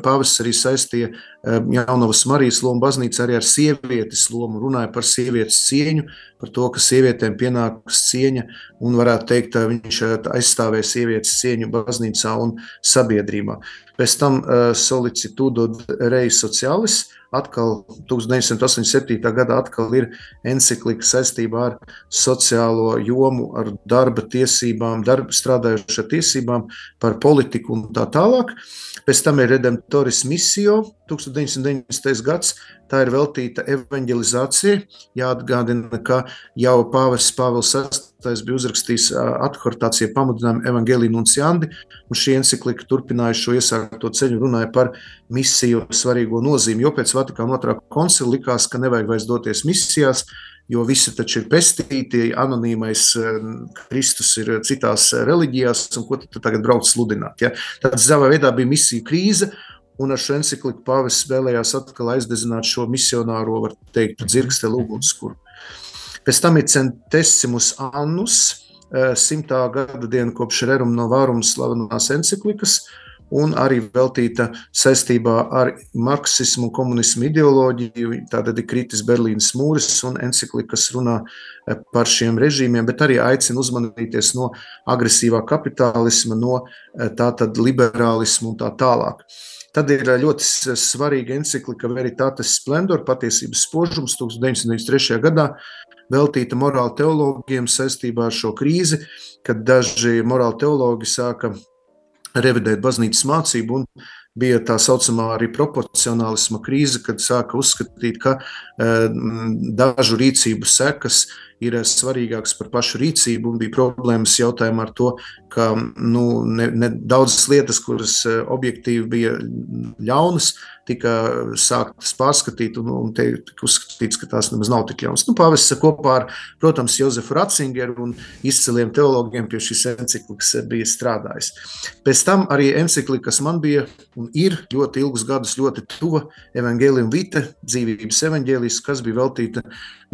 pāvis arī saistīja jaunavas Marijas lomu baznīca arī ar sievietes lomu, runāja par sievietes cieņu, par to, ka sievietēm pienākas cieņa, un varētu teikt, viņš aizstāvēja sievietes cieņu baznīcā un sabiedrībā. Pēc tam solicitudo rei sociālis, atkal 1987. gadā atkal ir encyklika saistībā ar sociālo jomu, ar darba tiesībām, darba strādājušā tiesībām, par politiku un tā tālāk. Pēc tam ir Redemptoris misio 1990. gads, tā ir veltīta evanģelizācijai. Jāatgādina, ka jau Pāvests Pāvils VI bija uzrakstījis adhortāciju pamudinājumu Evangeliju Nunciandi, un šī encyklika turpināja šo iesākto ceļu, runāja par misiju svarīgo nozīmi, jo pēc Vatikāna otrā koncila likās, ka nevajag vairs doties misijās, jo visi taču ir pestīti, anonīmais Kristus ir citās reliģijās, un ko tad tagad brauc sludināt. Ja? Tad savā veidā bija misija krīze, un ar šo encykliku pāvests vēlējās atkal aizdezināt šo misionāro, var teikt, dzirksteli ugunskura. Pēc tam ir Centesimus Annus, eh, simtā gada diena kopš Rerum no Vārum slavenās encyklikas, un arī veltīta saistībā ar marksismu un komunismu ideoloģiju. Tātad ir kritis Berlīnas mūris un encyklika, kas runā eh, par šiem režīmiem, bet arī aicina uzmanīties no agresīvā kapitālisma, no eh, tātad liberālismu un tā tālāk. Tad ir ļoti svarīga encyklika Veritates Splendor, patiesības spožums 1993. gadā, veltīta morāla teologiem saistībā ar šo krīzi, kad daži morāla teologi sāka revidēt baznīcas mācību bija tā saucamā arī proporcionālisma krīze, kad sāka uzskatīt, ka dažu rīcību sekas ir svarīgāks par pašu rīcību, un bija problēmas jautājumā ar to, ka nu, ne, ne daudzas lietas, kuras e, objektīvi bija ļaunas, tika sāktas pārskatīt, un, un tika uzskatīts, ka tās nemaz nav tik ļaunas. Nu, Pāvests kopā ar, protams, Jozefu Ratzingeru un izciliem teologiem pie šīs encyklikas bija strādājis. Pēc tam arī encyklika, kas man bija un ir ļoti ilgus gadus ļoti tuva, Evangelium Vite, dzīvības evaņģēlijas, kas bija veltīta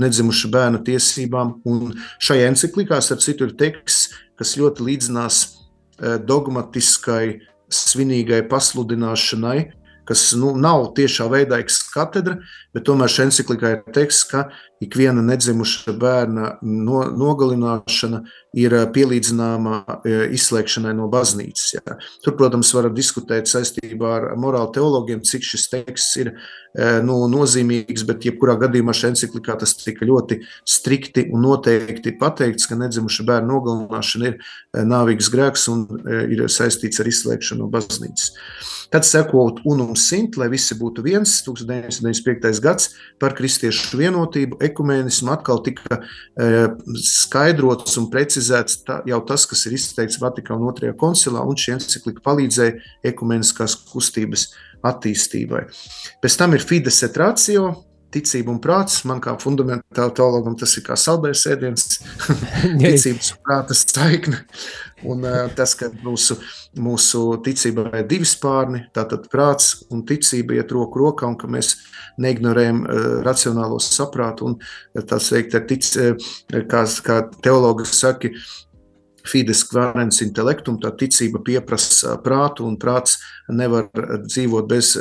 nedzimuša bērna tiesībām. Un šajā encyklikā, starp citu, ir teksts, kas ļoti līdzinās eh, dogmatiskai, svinīgai pasludināšanai, kas nu, nav tiešā veidā ekskatedra, bet tomēr šajā encyklikā ir teksts, ka ikviena nedzimuša bērna no, nogalināšana ir eh, pielīdzināma eh, izslēgšanai no baznīcas. Jā. Tur, protams, var diskutēt saistībā ar morāla teologiem, cik šis teksts ir eh, nu, nozīmīgs, bet jebkurā gadījumā šajā encyklikā tas tika ļoti strikti un noteikti pateikts, ka nedzimuša bērna nogalināšana ir nāvīgs grēks un ir saistīts ar izslēgšanu no baznīcas. Tad sekot unum simt, lai visi būtu viens, 1995. gads par kristiešu vienotību, ekumēnismu atkal tika e, skaidrots un precizēts tā, jau tas, kas ir izteikts Vatikāna otrajā koncilā, un šī encyklika palīdzēja ekumeniskās kustības attīstībai. Pēc tam ir Fides et Ratio, ticība un prāts. Man kā fundamentālam teologam tas ir kā saldējs ēdiens, ticības un prāta saikne. Un uh, tas, ka mūsu, mūsu ticībā ir divi spārni, tātad prāts un ticība iet roku rokā, un ka mēs neignorējam uh, racionālo saprātu. Un tas veikt ar tic, uh, kā, kā teologi saka, Fides kvarens intelektum, tā ticība pieprasa prātu, un prāts nevar dzīvot bez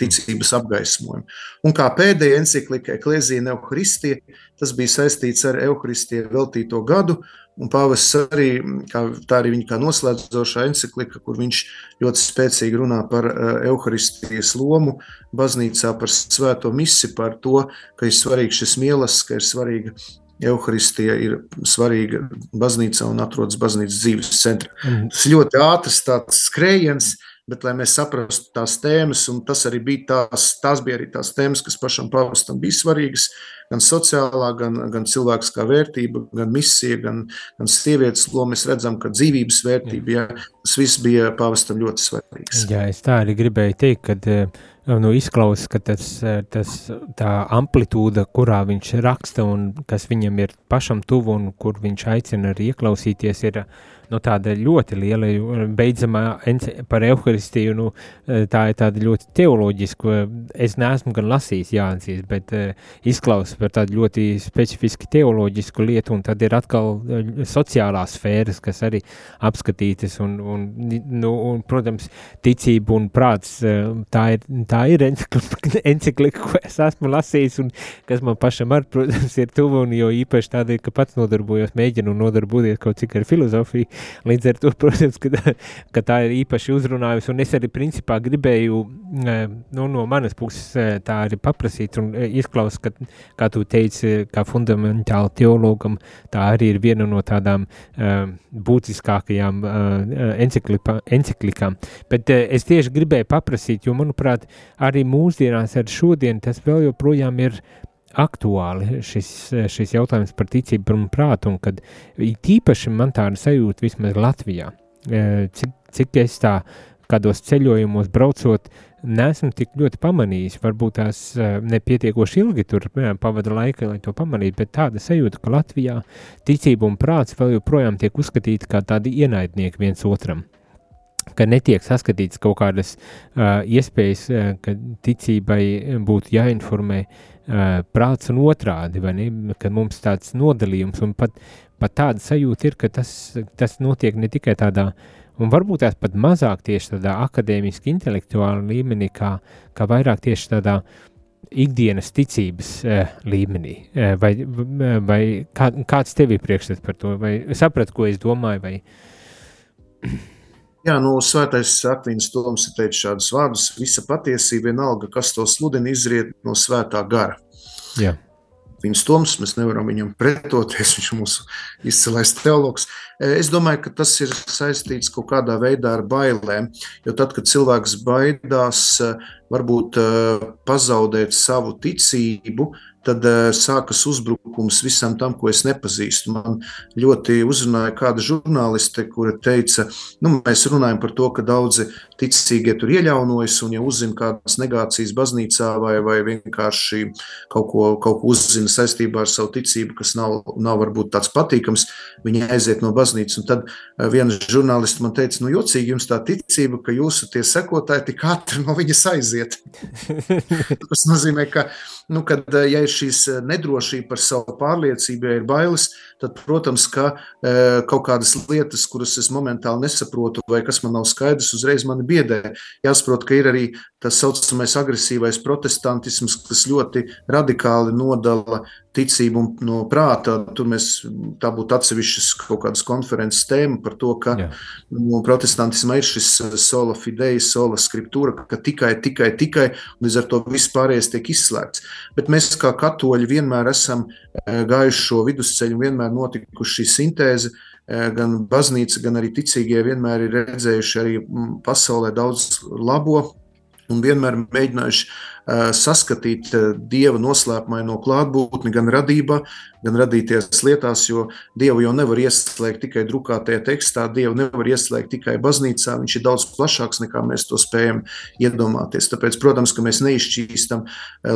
ticības apgaismojuma. Un kā pēdējā encyklika Eklezija Neuharistie, tas bija saistīts ar Euharistie veltīto gadu, un pāvests arī, kā, tā arī viņa kā noslēdzošā encyklika, kur viņš ļoti spēcīgi runā par Euharistijas lomu baznīcā, par svēto misi, par to, ka ir svarīgs šis mielas, ka ir svarīga Euharistija ir svarīga baznīca un atrodas baznīcas dzīves centrā. Mm. Tas ļoti ātrs skrējiens, bet lai mēs saprastu tās tēmas, un tas arī bija tās, tās bija arī tās tēmas, kas pašam pavastam bija svarīgas, gan sociālā, gan, gan cilvēks kā vērtība, gan misija, gan, gan sievietes loma. Mēs redzam, ka dzīvības vērtība, jā, tas viss bija pavastam ļoti svarīgs. Jā, es tā arī gribēju teikt, ka nu, izklausās, ka tas, tas, tā amplitūda, kurā viņš raksta un kas viņam ir pašam tuvu un kur viņš aicina arī ieklausīties, ir no tāda ļoti liela, beidzamā par evaharistiju, nu, tā ir tāda ļoti teoloģiska, es neesmu gan lasījis Jānisīs, bet izklausās par tādu ļoti specifiski teoloģisku lietu, un tad ir atkal sociālās sfēras, kas arī apskatītas, un, un, nu, un protams, ticība un prāts, tā ir, tā ir encyklika, ko es esmu lasījis, un kas man pašam ar, protams, ir tuvu, un jo īpaši tādēļ, ka pats nodarbojos, mēģinu nodarboties kaut cik ar filozofiju, Līdz ar to, protams, ka, ka tā ir īpaši uzrunājusi, un es arī principā gribēju nu, no manas puses tā arī paprasīt, un izklausās, ka, kā tu teici, kā fundamentāli teologam, tā arī ir viena no tādām būtiskākajām enciklikām. Bet es tieši gribēju paprasīt, jo, manuprāt, arī mūsdienās ar šodien tas vēl joprojām ir aktuāli šis, šis jautājums par ticību un prātu, un kad tīpaši man tāda sajūta vismaz Latvijā, e, cik, cik es tā kādos ceļojumos braucot, nesmu tik ļoti pamanījis, varbūt tās e, nepietiekoši ilgi tur jā, pavada laika, lai to pamanītu, bet tāda sajūta, ka Latvijā ticība un prāts vēl joprojām tiek uzskatīti kā tādi ienaidnieki viens otram. Ka netiek saskatīts kaut kādas uh, iespējas, uh, ka ticībai būtu jāinformē prāts un otrādi, vai ne, ka mums tāds nodalījums un pat, pat tāda sajūta ir, ka tas, tas notiek ne tikai tādā, un varbūt tās pat mazāk tieši tādā akadēmiski intelektuāla līmenī, kā, kā vairāk tieši tādā ikdienas ticības uh, līmenī, uh, vai, vai kā, kāds tev ir priekšstats par to, vai saprat, ko es domāju, vai Jā, nu, svētais Akvīns Toms ir teicis šādus vārdus: visa patiesība, vienalga, kas to sludina, izriet no svētā gara. Jā. Viņas toms, mēs nevaram viņam pretoties, viņš ir mūsu izcilais teologs. Es domāju, ka tas ir saistīts kaut kādā veidā ar bailēm, jo tad, kad cilvēks baidās varbūt pazaudēt savu ticību, tad uh, sākas uzbrukums visam tam, ko es nepazīstu. Man ļoti uzrunāja kāda žurnāliste, kura teica, nu, mēs runājam par to, ka daudzi ticīgie tur ieļaunojas un ja uzzina kādas negācijas baznīcā vai, vai vienkārši kaut ko, kaut ko uzzina saistībā ar savu ticību, kas nav, nav varbūt tāds patīkams, viņi aiziet no baznīcas. Un tad uh, viena žurnāliste man teica, nu, jocīgi jums tā ticība, ka jūsu tie sekotāji tik ātri no viņas aiziet. tas nozīmē, ka, nu, kad, ja ir šīs eh, nedrošība par savu pārliecību, ja ir bailes, tad, protams, ka e, kaut kādas lietas, kuras es momentāli nesaprotu, vai kas man nav skaidrs, uzreiz mani biedē. Jāsaprot, ka ir arī tas saucamais agresīvais protestantisms, kas ļoti radikāli nodala ticību no prāta. Tur mēs tā būtu atsevišķas kaut kādas konferences tēma par to, ka Jā. nu, protestantismā ir šis eh, sola fidei, sola skriptūra, ka tikai, tikai, tikai, un līdz ar to viss pārējais tiek izslēgts. Bet mēs kā katoļi vienmēr esam eh, gājuši šo vidusceļu, vienmēr notikuši šī sintēze, eh, gan baznīca, gan arī ticīgie vienmēr ir redzējuši arī mm, pasaulē daudz labo un vienmēr mēģinājuši saskatīt dieva noslēpumaino klātbūtni gan radībā, gan radīties lietās, jo dievu jau nevar ieslēgt tikai drukātajā tekstā, dievu nevar ieslēgt tikai baznīcā. Viņš ir daudz plašāks nekā mēs to spējam iedomāties. Tāpēc, protams, ka mēs neizšķīstam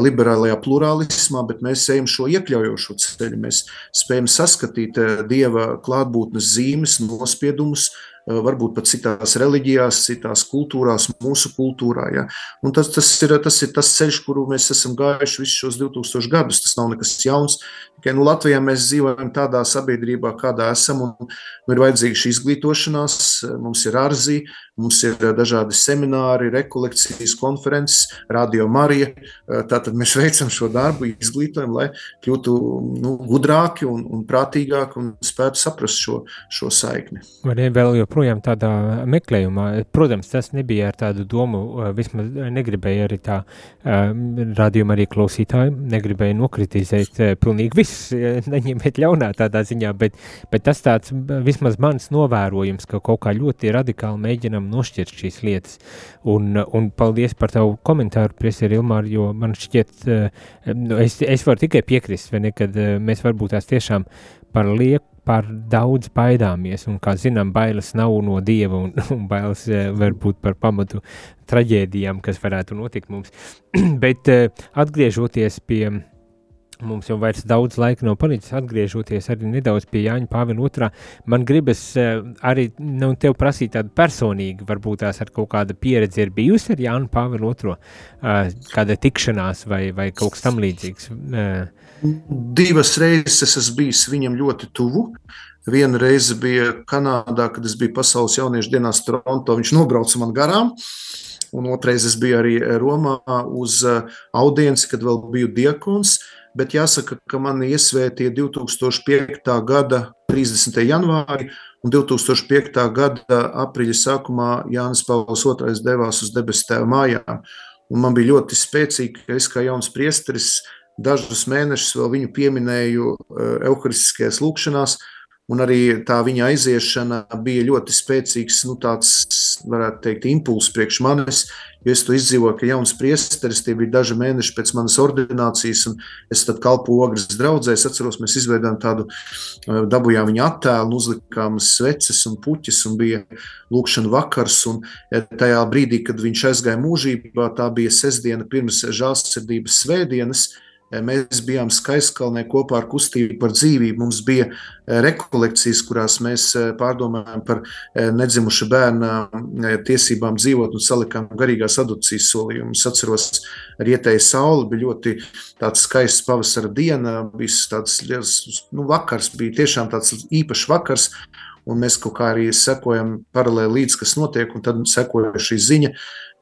liberālajā plurālismā, bet mēs ejam šo iekļaujošo ceļu. Mēs spējam saskatīt dieva klātbūtnes zīmes, nospiedumus, varbūt pat citās reliģijās, citās kultūrās, mūsu kultūrā. Ja? Un tas, tas, ir, tas ir tas ceļš, kuru mēs esam gājuši visus šos 2000 gadus. Tas nav nekas jauns. Tikai nu, Latvijā mēs dzīvojam tādā sabiedrībā, kādā esam, un nu, ir vajadzīga šī izglītošanās, mums ir ārzī, mums ir dažādi semināri, rekolekcijas, konferences, radio Marija. Tātad mēs veicam šo darbu, izglītojam, lai kļūtu nu, gudrāki un, un prātīgāki un spētu saprast šo, šo saikni. Vai ne vēl joprojām tādā meklējumā? Protams, tas nebija ar tādu domu, vismaz negribēja arī tā radījuma arī klausītāji, negribēja nokritizēt pilnīgi viss, neņemiet ļaunā tādā ziņā, bet, bet tas tāds vismaz mans novērojums, ka kaut kā ļoti radikāli mēģinam varam nošķirt šīs lietas. Un, un paldies par tavu komentāru, Prieseri Ilmār, jo man šķiet, eh, nu, es, es varu tikai piekrist, vai ne, kad eh, mēs varbūt tās tiešām par lieku par daudz baidāmies, un, kā zinām, bailes nav no dieva, un, un bailes uh, var būt par pamatu traģēdijām, kas varētu notikt mums. Bet atgriežoties pie, Mums jau vairs daudz laika nav palicis, atgriežoties arī nedaudz pie Jāņa Pāvila otrā. Man gribas uh, arī nu, tev prasīt tādu personīgu, varbūt tās ar kaut kāda pieredze ir bijusi ar Jānu Pāvilu otro, uh, kāda tikšanās vai, vai kaut kas tam līdzīgs. Uh. Divas reizes es bijis viņam ļoti tuvu. Viena reize bija Kanādā, kad es biju Pasaules jauniešu dienās Toronto. Viņš nobrauca man garām. Un otrreiz es biju arī Romā uz audienci, kad vēl biju diakons. Bet jāsaka, ka mani iesvētīja 2005. gada 30. janvārī, un 2005. gada aprīļa sākumā Jānis Pāvils II devās uz debesu tēva mājām. Un man bija ļoti spēcīgi, ka es kā jauns priesteris dažus mēnešus vēl viņu pieminēju Euharistiskajās lūkšanās, Un arī tā viņa aiziešana bija ļoti spēcīgs, nu, tāds, varētu teikt, impulss priekš manis. Es to izdzīvoju, ka jauns priesteris, bija daži mēneši pēc manas ordinācijas, un es tad kalpoju ogres draudzē. Es atceros, mēs izveidojām tādu, dabujām viņa attēlu, uzlikām sveces un puķis, un bija lūkšana vakars. Un tajā brīdī, kad viņš aizgāja mūžībā, tā bija sestdiena pirms žālsirdības svētdienas, Mēs bijām Skaiskalnē kopā ar kustību par dzīvību. Mums bija eh, rekolekcijas, kurās mēs eh, pārdomājām par eh, nedzimuša bērna tiesībām dzīvot un salikām garīgās adopcijas solījumus. Es atceros, rietēja saule, bija ļoti skaists pavasara diena, bija tāds nu, vakars, bija tiešām tāds īpašs vakars. Un mēs kaut kā arī sekojam paralēli līdz, kas notiek, un tad sekoja šī ziņa,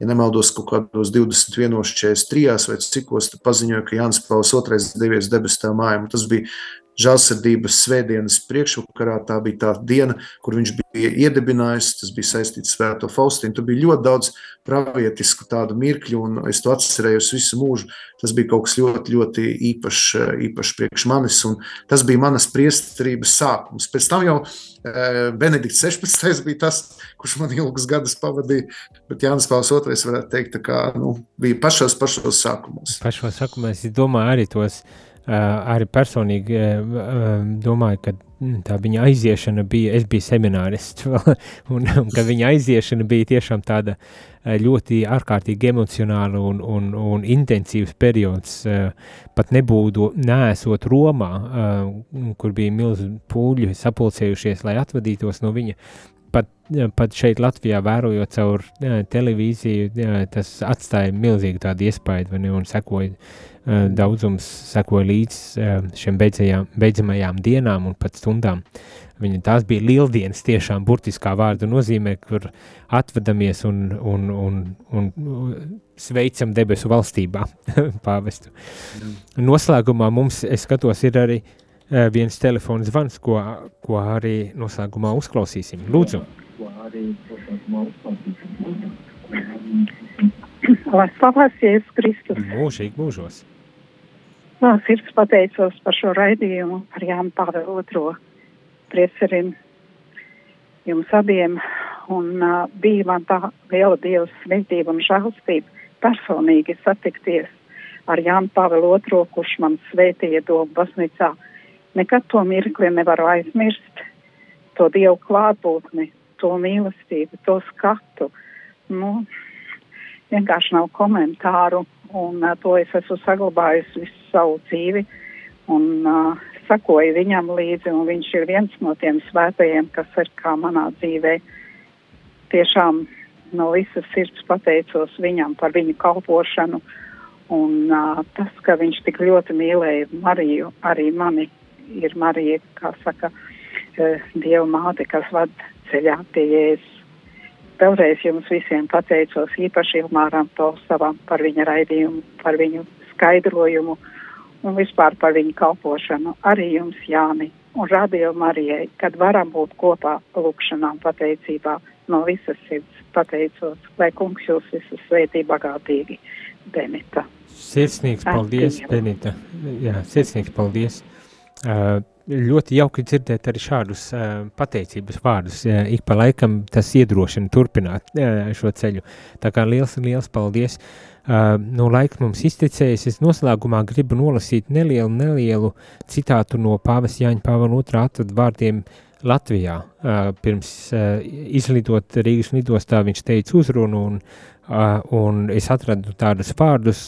ja nemaldos, kaut kādos 21, 43 vai cikos, paziņoja, ka Jānis Pauls II devies debesu tā mājā. Tas bija žēlsirdības svētdienas priekšvakarā. Tā bija tā diena, kur viņš bija iedibinājis. Tas bija saistīts ar Svēto Faustīnu. Tur bija ļoti daudz pravietisku tādu mirkļu, un es to atcerējos visu mūžu. Tas bija kaut kas ļoti, ļoti īpašs, īpašs priekš manis, un tas bija manas priesterības sākums. Pēc tam jau e, Benedikts 16. bija tas, kurš man ilgus gadus pavadīja, bet Jānis Pāvils II varētu teikt, kā, nu, bija pašos, pašos sākumos. Pašos sākumos, es domāju, arī tos arī personīgi domāju, ka mm, tā viņa aiziešana bija, es biju seminārists, un, un ka viņa aiziešana bija tiešām tāda ļoti ārkārtīgi emocionāla un, un, un intensīvs periods, pat nebūtu, nesot Romā, kur bija milz pūļi sapulcējušies, lai atvadītos no viņa, pat, pat šeit Latvijā vērojot caur televīziju, tas atstāja milzīgu tādu iespaidu, un sekoja Eh, daudzums sekoja līdz eh, šiem beidzajām, beidzamajām dienām un pat stundām. Viņa tās bija lieldienas tiešām burtiskā vārda nozīmē, kur atvadamies un, un, un, un sveicam debesu valstībā pāvestu. Noslēgumā mums, es skatos, ir arī viens telefons zvans, ko, ko arī noslēgumā uzklausīsim. Lūdzu! Ko arī noslēgumā uzklausīsim. Lai slavēts Jēzus Kristus. Mūžīgi mūžos. No sirds pateicos par šo raidījumu, par Jānu Pāvelu otro priecerim jums abiem. Un uh, bija man tā liela Dieva svētība un žēlstība personīgi satikties ar Jānu Pāvelu otro, kurš man svētīja domu baznīcā. Nekad to mirkli nevaru aizmirst, to Dievu klātbūtni, to mīlestību, to skatu. Nu, vienkārši nav komentāru un uh, to es esmu saglabājis visu savu dzīvi un uh, sakoju viņam līdzi, un viņš ir viens no tiem svētajiem, kas ir kā manā dzīvē. Tiešām no visas sirds pateicos viņam par viņu kalpošanu, un uh, tas, ka viņš tik ļoti mīlēja Mariju, arī mani ir Marija, kā saka, uh, Dieva māte, kas vad ceļā pie Jēzus. Vēlreiz jums visiem pateicos, īpaši Ilmāram Tolsavam par viņa raidījumu, par viņu skaidrojumu un vispār par viņu kalpošanu. Arī jums, Jāni, un Radio Marijai, kad varam būt kopā lūkšanām pateicībā no visas sirds pateicos, lai kungs jūs visus svētī bagātīgi, Benita. Sirsnīgs paldies, Benita. Jā, sirsnīgs paldies. Uh, ļoti jauki dzirdēt arī šādus uh, pateicības vārdus. Uh, ik pa laikam tas iedrošina turpināt uh, šo ceļu. Tā kā liels, liels paldies. Uh, nu, laiks mums iztecējis. Es noslēgumā gribu nolasīt nelielu, nelielu citātu no Pāvesa Jāņa Pāvela otrā atvadu vārdiem Latvijā. Pirms izlidot Rīgas lidostā viņš teica uzrunu, un, un es atradu tādus vārdus,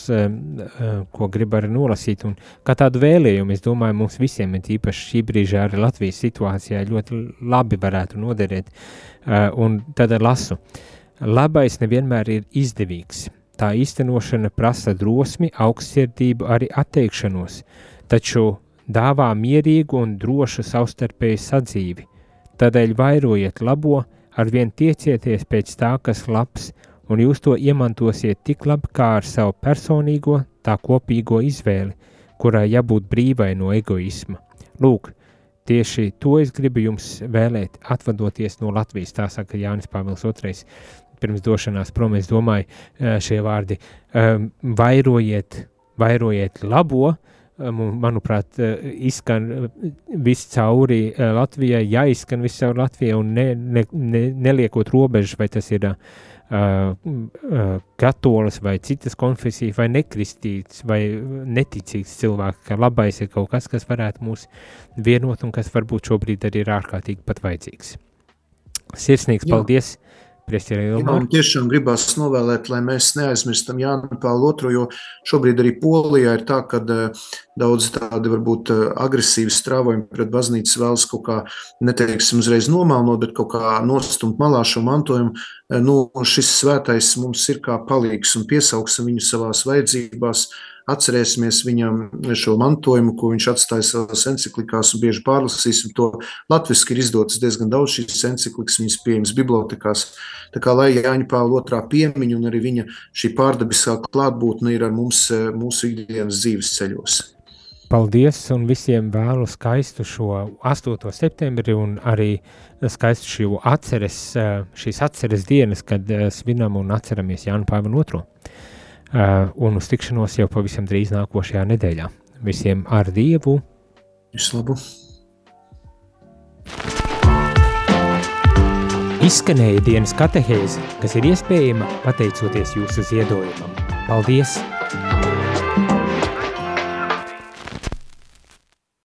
ko gribu arī nolasīt, un kā tādu vēlējumu, es domāju, mums visiem, ir īpaši šī brīža arī Latvijas situācijā, ļoti labi varētu noderēt, un tad lasu. Labais nevienmēr ir izdevīgs. Tā īstenošana prasa drosmi, augstsirdību, arī atteikšanos, taču dāvā mierīgu un drošu savstarpēju sadzīvi. Tādēļ vairojiet labo, arvien tiecieties pēc tā, kas labs, un jūs to iemantosiet tik labi kā ar savu personīgo, tā kopīgo izvēli, kurai jābūt brīvai no egoisma. Lūk, tieši to es gribu jums vēlēt, atvadoties no Latvijas, tā saka Jānis Pāvils II. Pirms došanās prom es domāju eh, šie vārdi, um, vairojiet, vairojiet labo, uh, manuprāt, izskan viss cauri Latvijai, jāizskan viss cauri Latvijai un ne, ne, ne, neliekot robežas, vai tas ir uh, katolis vai citas konfesijas vai nekristīts vai neticīgs cilvēks, ka labais ir kaut kas, kas varētu mūs vienot un kas varbūt šobrīd arī ir ārkārtīgi pat vajadzīgs. Sirsnīgs Jā. paldies! Jā, man tiešām gribās novēlēt, lai mēs neaizmirstam Jānu Pālu II, jo šobrīd arī Polijā ir tā, ka eh, daudz tādi varbūt eh, agresīvi strāvojumi pret baznīcas vēlas kaut kā, neteiksim uzreiz nomēlnot, bet kaut kā nostumt malā šo mantojumu. Eh, nu, šis svētais mums ir kā palīgs un piesauksim viņu savās vajadzībās, Atcerēsimies viņam šo mantojumu, ko viņš atstāja savās encyklikās, un bieži pārlasīsim to. Latvijas ir izdotas diezgan daudz šīs encyklikas, viņas pieejamas bibliotekās. Tā kā lai Jāņa Pāvila otrā piemiņa un arī viņa šī pārdabiskā klātbūtne ir ar mums mūsu ikdienas dzīves ceļos. Paldies, un visiem vēlu skaistu šo 8. septembri, un arī skaistu šo atceres, šīs atceres dienas, kad svinam un atceramies Jānu Pāvilu II. Uh, un uz tikšanos jau pavisam drīz nākošajā nedēļā. Visiem ar Dievu! Vislabāk! Izskanēja dienas katehēze, kas ir iespējama pateicoties jūsu ziedojumam. Paldies!